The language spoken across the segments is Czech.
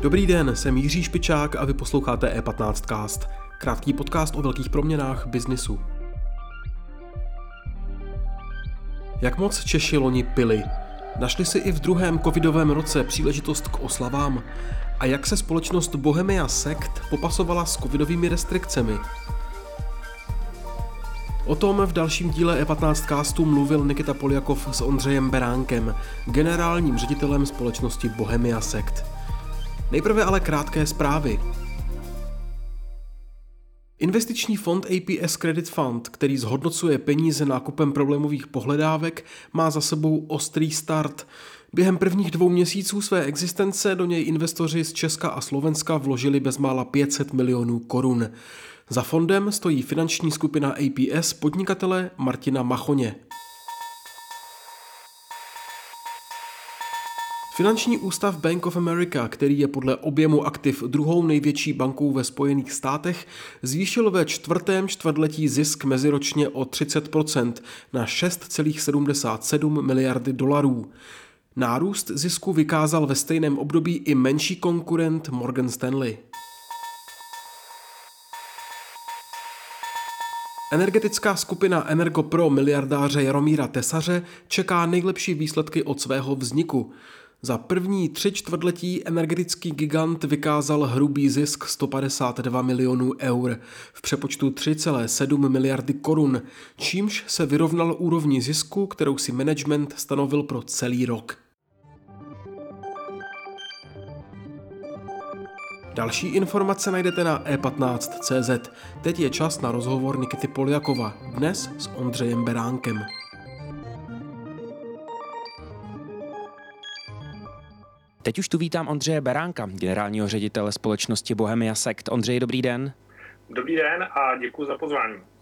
Dobrý den, jsem Jiří Špičák a vy posloucháte E15cast, krátký podcast o velkých proměnách biznisu. Jak moc Češi loni pili? Našli si i v druhém covidovém roce příležitost k oslavám? A jak se společnost Bohemia Sekt popasovala s covidovými restrikcemi? O tom v dalším díle E15 castu mluvil Nikita Poljakov s Ondřejem Beránkem, generálním ředitelem společnosti Bohemia Sekt. Nejprve ale krátké zprávy. Investiční fond APS Credit Fund, který zhodnocuje peníze nákupem problémových pohledávek, má za sebou ostrý start. Během prvních dvou měsíců své existence do něj investoři z Česka a Slovenska vložili bezmála 500 milionů korun. Za fondem stojí finanční skupina APS podnikatele Martina Machoně. Finanční ústav Bank of America, který je podle objemu aktiv druhou největší bankou ve Spojených státech, zvýšil ve čtvrtém čtvrtletí zisk meziročně o 30% na 6,77 miliardy dolarů. Nárůst zisku vykázal ve stejném období i menší konkurent Morgan Stanley. Energetická skupina Energo Pro miliardáře Jaromíra Tesaře čeká nejlepší výsledky od svého vzniku. Za první tři čtvrtletí energetický gigant vykázal hrubý zisk 152 milionů eur v přepočtu 3,7 miliardy korun, čímž se vyrovnal úrovni zisku, kterou si management stanovil pro celý rok. Další informace najdete na e15.cz. Teď je čas na rozhovor Nikity Poljakova, dnes s Ondřejem Beránkem. Teď už tu vítám Ondřeje Beránka, generálního ředitele společnosti Bohemia Sekt. Ondřej, dobrý den. Dobrý den a děkuji za pozvání.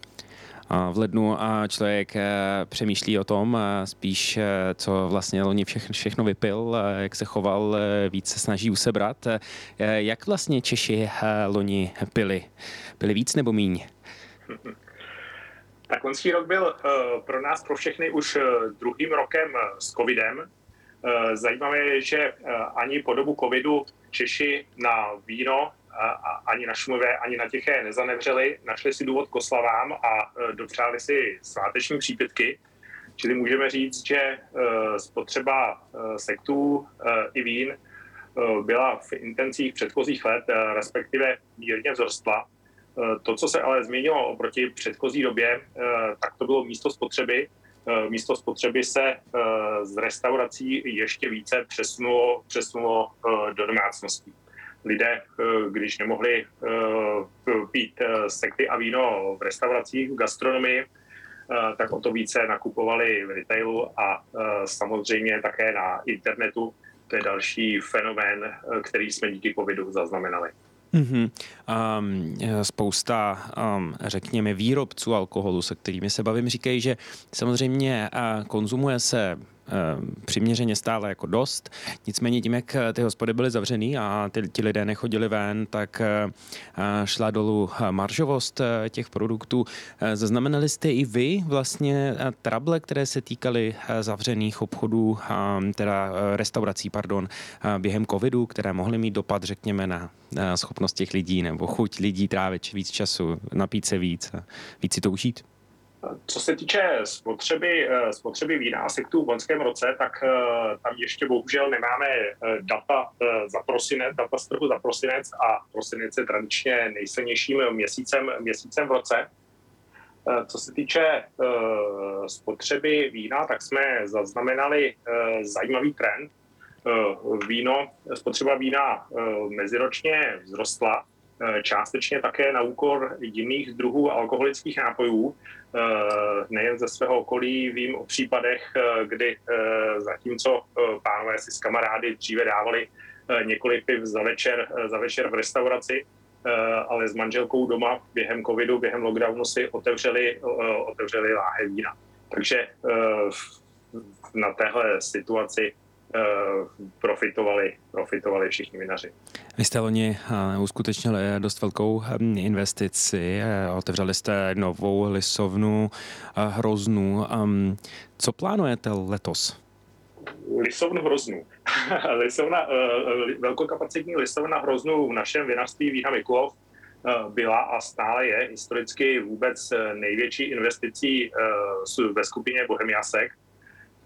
V lednu člověk eh, přemýšlí o tom eh, spíš, eh, co vlastně loni všechno, všechno vypil, jak se choval, víc se snaží usebrat. Jak vlastně Češi loni pili? Byli víc nebo míň? Tak loňský rok byl pro nás, pro všechny, už druhým rokem s covidem. Zajímavé je, že ani po dobu covidu Češi na víno ani na Šumové, ani na Tiché nezanevřeli, našli si důvod k oslavám a e, dopřáli si sváteční přípitky. Čili můžeme říct, že e, spotřeba e, sektů i vín byla v intencích předchozích let, respektive mírně vzrostla. To, co se ale změnilo oproti předchozí době, tak to bylo místo spotřeby. Místo spotřeby se z restaurací ještě více přesunulo, přesunulo do domácností lidé, eh, když nemohli eh, pít eh, sekty a víno v restauracích, v gastronomii, tak o to více nakupovali v retailu a samozřejmě také na internetu. To je další fenomén, který jsme díky covidu zaznamenali. Mm-hmm. Um, spousta, um, řekněme, výrobců alkoholu, se kterými se bavím, říkají, že samozřejmě uh, konzumuje se přiměřeně stále jako dost. Nicméně tím, jak ty hospody byly zavřený a ty, ti lidé nechodili ven, tak eh, šla dolů maržovost eh, těch produktů. Zaznamenali jste i vy vlastně trable, které se týkaly zavřených obchodů, teda restaurací, pardon, během covidu, které mohly mít dopad, řekněme, na schopnost těch lidí nebo chuť lidí trávit víc času, napít se víc a víc si to užít? Co se týče spotřeby, eh, spotřeby vína a sektů v loňském roce, tak eh, tam ještě bohužel nemáme eh, data za prosinec, data z trhu za prosinec a prosinec je tradičně nejsilnějším měsícem, měsícem v roce. Co se týče spotřeby vína, tak jsme zaznamenali zajímavý trend. Víno, spotřeba vína meziročně vzrostla, částečně také na úkor jiných druhů alkoholických nápojů. Eh, nejen ze svého okolí vím o případech, eh, kdy eh, zatímco pánové si s kamarády dříve dávali několik piv za večer, za večer v restauraci, ale s manželkou doma během covidu, během lockdownu si otevřeli, otevřeli láhe vína. Takže na téhle situaci profitovali, profitovali všichni vinaři. Vy jste loni uskutečnili dost velkou hm, investici, otevřeli jste novou lisovnu Hroznu. Hm, co plánujete letos? Lisovnu Hroznu. lisovna, velkokapacitní lisovna Hroznu v našem vinařství Vína Mikulov byla a stále je historicky vůbec největší investicí ve skupině Bohemiasek.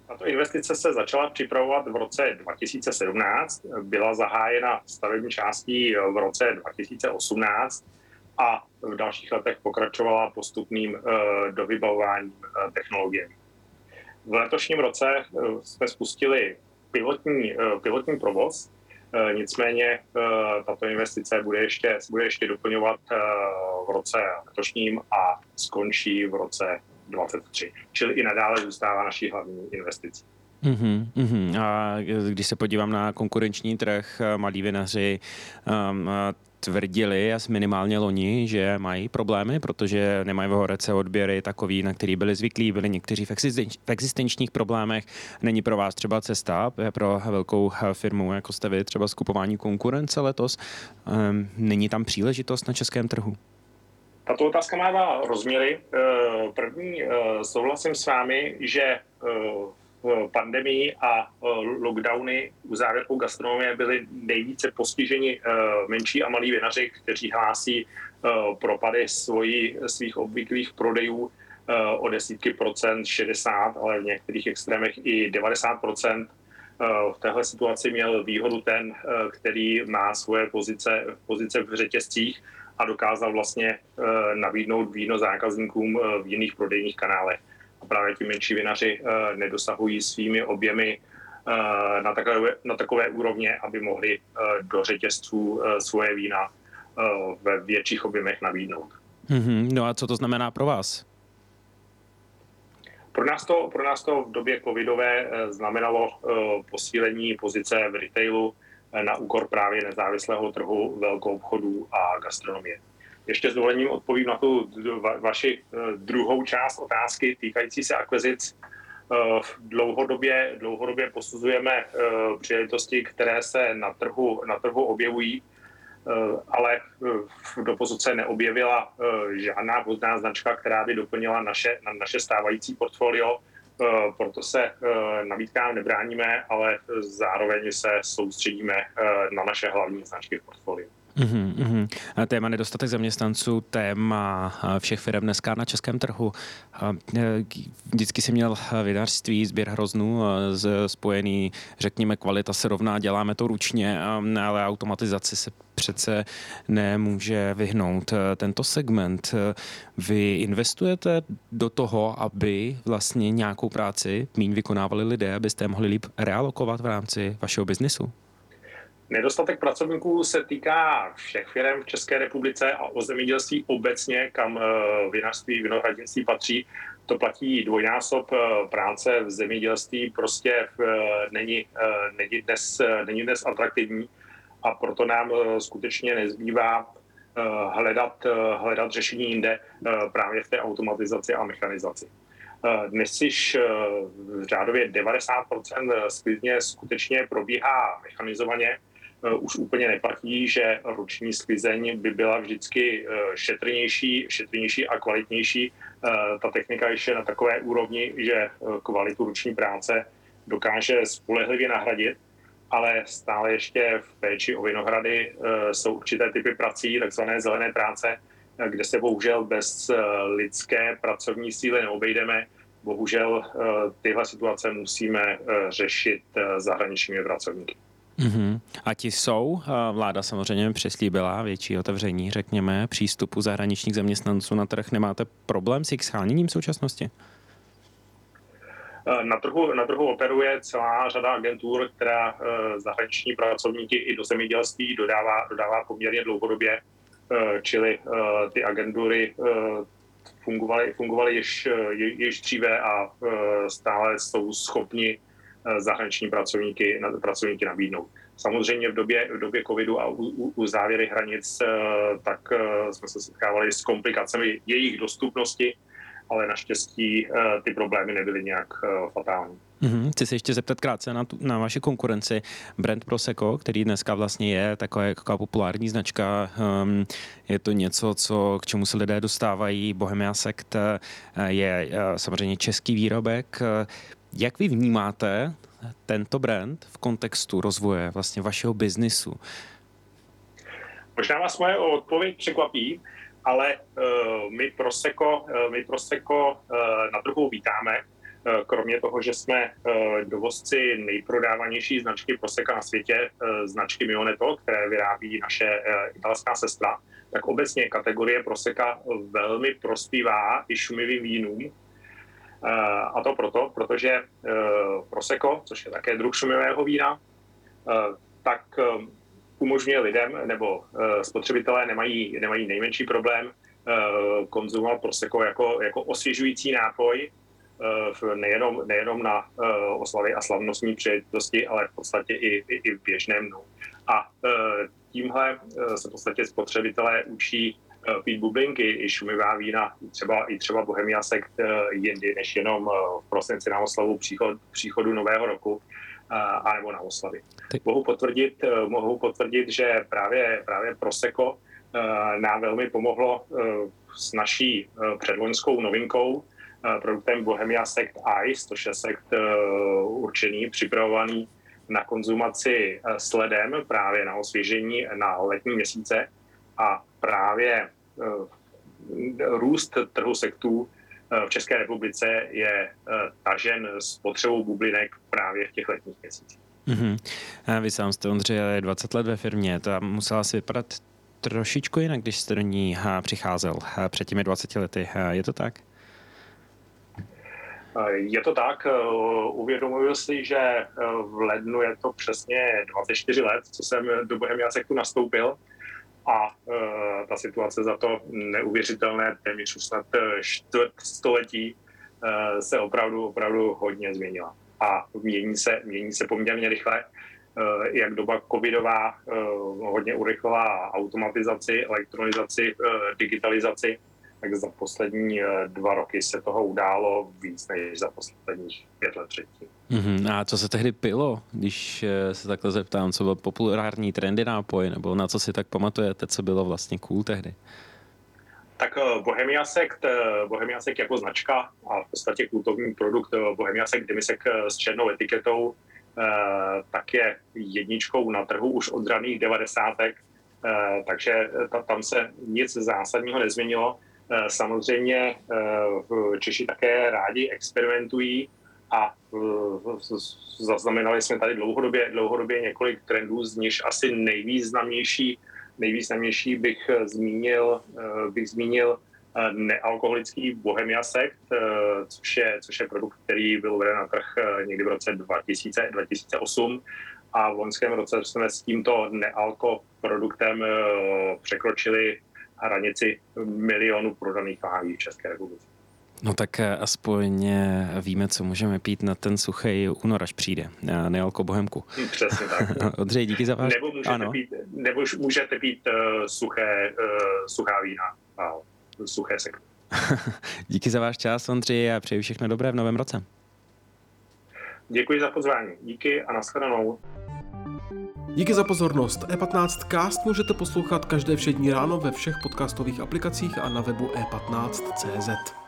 Tato investice se začala připravovat v roce 2017, byla zahájena stavební částí v roce 2018 a v dalších letech pokračovala postupným eh, dovybavováním eh, technologií. V letošním roce eh, jsme spustili pilotní, pilotní provoz, nicméně tato investice bude ještě, bude ještě doplňovat v roce letošním a skončí v roce 2023. Čili i nadále zůstává naší hlavní investicí. Uhum, uhum. A když se podívám na konkurenční trh, malí vinaři um, tvrdili, a minimálně loni, že mají problémy, protože nemají v horece odběry takový, na který byli zvyklí, byli někteří v, existenč, v existenčních problémech. Není pro vás třeba cesta pro velkou firmu, jako jste vy, třeba skupování konkurence letos. Um, není tam příležitost na českém trhu? Tato otázka má dva rozměry. Eh, první, eh, souhlasím s vámi, že eh, pandemii a lockdowny u závěrkou gastronomie byly nejvíce postiženi menší a malí vinaři, kteří hlásí propady svojí, svých obvyklých prodejů o desítky procent, 60, ale v některých extrémech i 90 procent. V téhle situaci měl výhodu ten, který má svoje pozice, pozice v řetězcích a dokázal vlastně eh, nabídnout víno zákazníkům eh, v jiných prodejních kanálech. A právě ti menší vinaři eh, nedosahují svými objemy na takové, na takové úrovně, aby mohli do řetězců svoje vína ve větších objemech nabídnout. Mm-hmm. No a co to znamená pro vás? Pro nás to, pro nás to v době covidové znamenalo posílení pozice v retailu, na úkor právě nezávislého trhu velkou obchodu a gastronomie. Ještě s dovolením odpovím na tu vaši eh, druhou část otázky týkající se akvizic. Eh, dlouhodobě, dlouhodobě posuzujeme eh, příležitosti, které se na trhu, na trhu objevují, ale doposud se neobjevila žádná vhodná značka, která by doplnila naše, naše stávající portfolio Eh, proto se eh, nabídkám nebráníme, ale zároveň se soustředíme eh, na naše hlavní značky v portfoliu. Uhum. Téma nedostatek zaměstnanců, téma všech firm dneska na českém trhu. Vždycky si měl vinařství, sběr hroznů spojený, řekněme, kvalita se rovná, děláme to ručně, ale automatizaci se přece nemůže vyhnout. Tento segment, vy investujete do toho, aby vlastně nějakou práci míň vykonávali lidé, abyste mohli líp realokovat v rámci vašeho biznisu? Nedostatek pracovníků se týká všech firm v České republice a o zemědělství obecně, kam eh, vinařství, vinohradnictví patří. To platí dvojnásob eh, práce v zemědělství, prostě eh, není, není, dnes, není dnes atraktivní a proto nám skutečně nezbývá hledat, hledat řešení jinde právě v té automatizaci a mechanizaci. Dnes již řádově 90% sklizně skutečně probíhá mechanizovaně, už úplně neplatí, že ruční sklizeň by byla vždycky eh, šetrnější, šetrnější a kvalitnější. Eh, ta technika ještě na takové úrovni, že kvalitu ruční práce dokáže spolehlivě nahradit, ale stále ještě v péči o vinohrady jsou určité typy prací, takzvané zelené práce, kde se bohužel bez lidské pracovní síly neobejdeme. Bohužel tyhle situace musíme řešit zahraničními pracovníky. Mm-hmm. A ti jsou, vláda samozřejmě přeslíbila větší otevření, řekněme, přístupu zahraničních zaměstnanců na trh. Nemáte problém s jejich scháněním v současnosti? Na trhu, na trhu operuje celá řada agentur, která eh, zahraniční pracovníky i do zemědělství dodává, dodává poměrně dlouhodobě, eh, čili eh, ty agentury fungovaly, fungovaly již, již dříve a stále jsou schopni Eh, zahraniční pracovníky, pracovníky nabídnout. Samozřejmě v době, v době covidu a u, u, u závěry hranic, eh, tak eh, jsme se setkávali s komplikacemi jejich dostupnosti, ale naštěstí ty problémy nebyly nějak fatální. Mm-hmm. Chci se ještě zeptat krátce na, tu, na vaši konkurenci. Brand Prosecco, který dneska vlastně je taková, taková populární značka, um, je to něco, co, k čemu se lidé dostávají. Bohemia Sect je samozřejmě český výrobek. Jak vy vnímáte tento brand v kontextu rozvoje vlastně vašeho biznisu? Možná vás moje odpověď překvapí, ale uh, my Prosecco, uh, my Prosecco uh, na trhu vítáme. Kromě toho, že jsme dovozci nejprodávanější značky Prosecca na světě, značky Mioneto, které vyrábí naše italská sestra, tak obecně kategorie Prosecca velmi prospívá i šumivým vínům, a to proto, protože Prosecco, což je také druh šumivého vína, tak umožňuje lidem, nebo spotřebitelé nemají, nemají nejmenší problém konzumovat Prosecco jako, jako osvěžující nápoj, nejenom, nejenom na oslavy a slavnostní příležitosti, ale v podstatě i, i, i v běžném dnu. A tímhle se v podstatě spotřebitelé učí Eh, pít bublinky, i šumivá vína, třeba, i třeba Bohemia Sekt eh, jindy, než jenom eh, v prosinci na oslavu příchod, příchodu nového roku a nebo na oslavy. Mohu potvrdit, mohu potvrdit, že právě, právě Prosecco nám velmi pomohlo s naší předvoňskou novinkou, produktem Bohemia Sekt Ice, což je sekt určený, připravovaný na konzumaci s ledem, právě na osvěžení na letní měsíce. A právě Eh, růst trhu sektů eh, v České republice je eh, tažen s potřebou bublinek právě v těch letních měsících. Mm-hmm. Vy sám jste, Ondřej, 20 let ve firmě, to musela si vypadat trošičku jinak, když jste do ní přicházel před těmi 20 lety. Je to tak? Je to tak. Uvědomuji si, že v lednu je to přesně 24 let, co jsem do Bohemia Sektu nastoupil a e, ta situace za to neuvěřitelné téměř už snad e, čtvrt století e, se opravdu, opravdu hodně změnila. A mění se, mění se poměrně rychle, jak doba covidová hodně urychlila automatizaci, elektronizaci, digitalizaci, tak za poslední eh, dva roky se toho událo víc než za posledních pět let předtím. Mm-hmm. A co se tehdy pilo, když eh, se takhle zeptám, co byl populární trendy nápoj, nebo na co si tak pamatujete, co bylo vlastně cool tehdy? Tak eh, Bohemia Sekt, Bohemia Sekt jako značka a v podstatě kultovní produkt Bohemia Sekt Demisek s černou etiketou, tak je jedničkou na trhu už od raných devadesátek, takže tam se nic zásadního nezměnilo. Eh, samozřejmě eh, Češi také rádi experimentují a eh, zaznamenali jsme tady dlouhodobě, dlouhodobě několik trendů, z nich asi nejvýznamnější, nejvýznamnější bych zmínil, bych zmínil nealkoholický Bohemia Sekt, což je, což je produkt, který byl uveden na trh někdy v roce 2000, 2008 a v loňském roce jsme s tímto nealko produktem překročili hranici milionu prodaných láhví v České republice. No tak eh, aspoň eh, víme, co můžeme pít na ten suchý únor, až přijde. Eh, nealko bohemku. Hm, přesně tak. Odřej, díky za váš... Nebo můžete ano. pít, nebo můžete pít uh, suché, uh, suchá vína a suché sekty. díky za váš čas, Ondřej, a přeji všechno dobré v novém roce. Děkuji za pozvání. Díky a nashledanou. Díky za pozornost. E15 Cast můžete poslouchat každé všední ráno ve všech podcastových aplikacích a na webu e15.cz.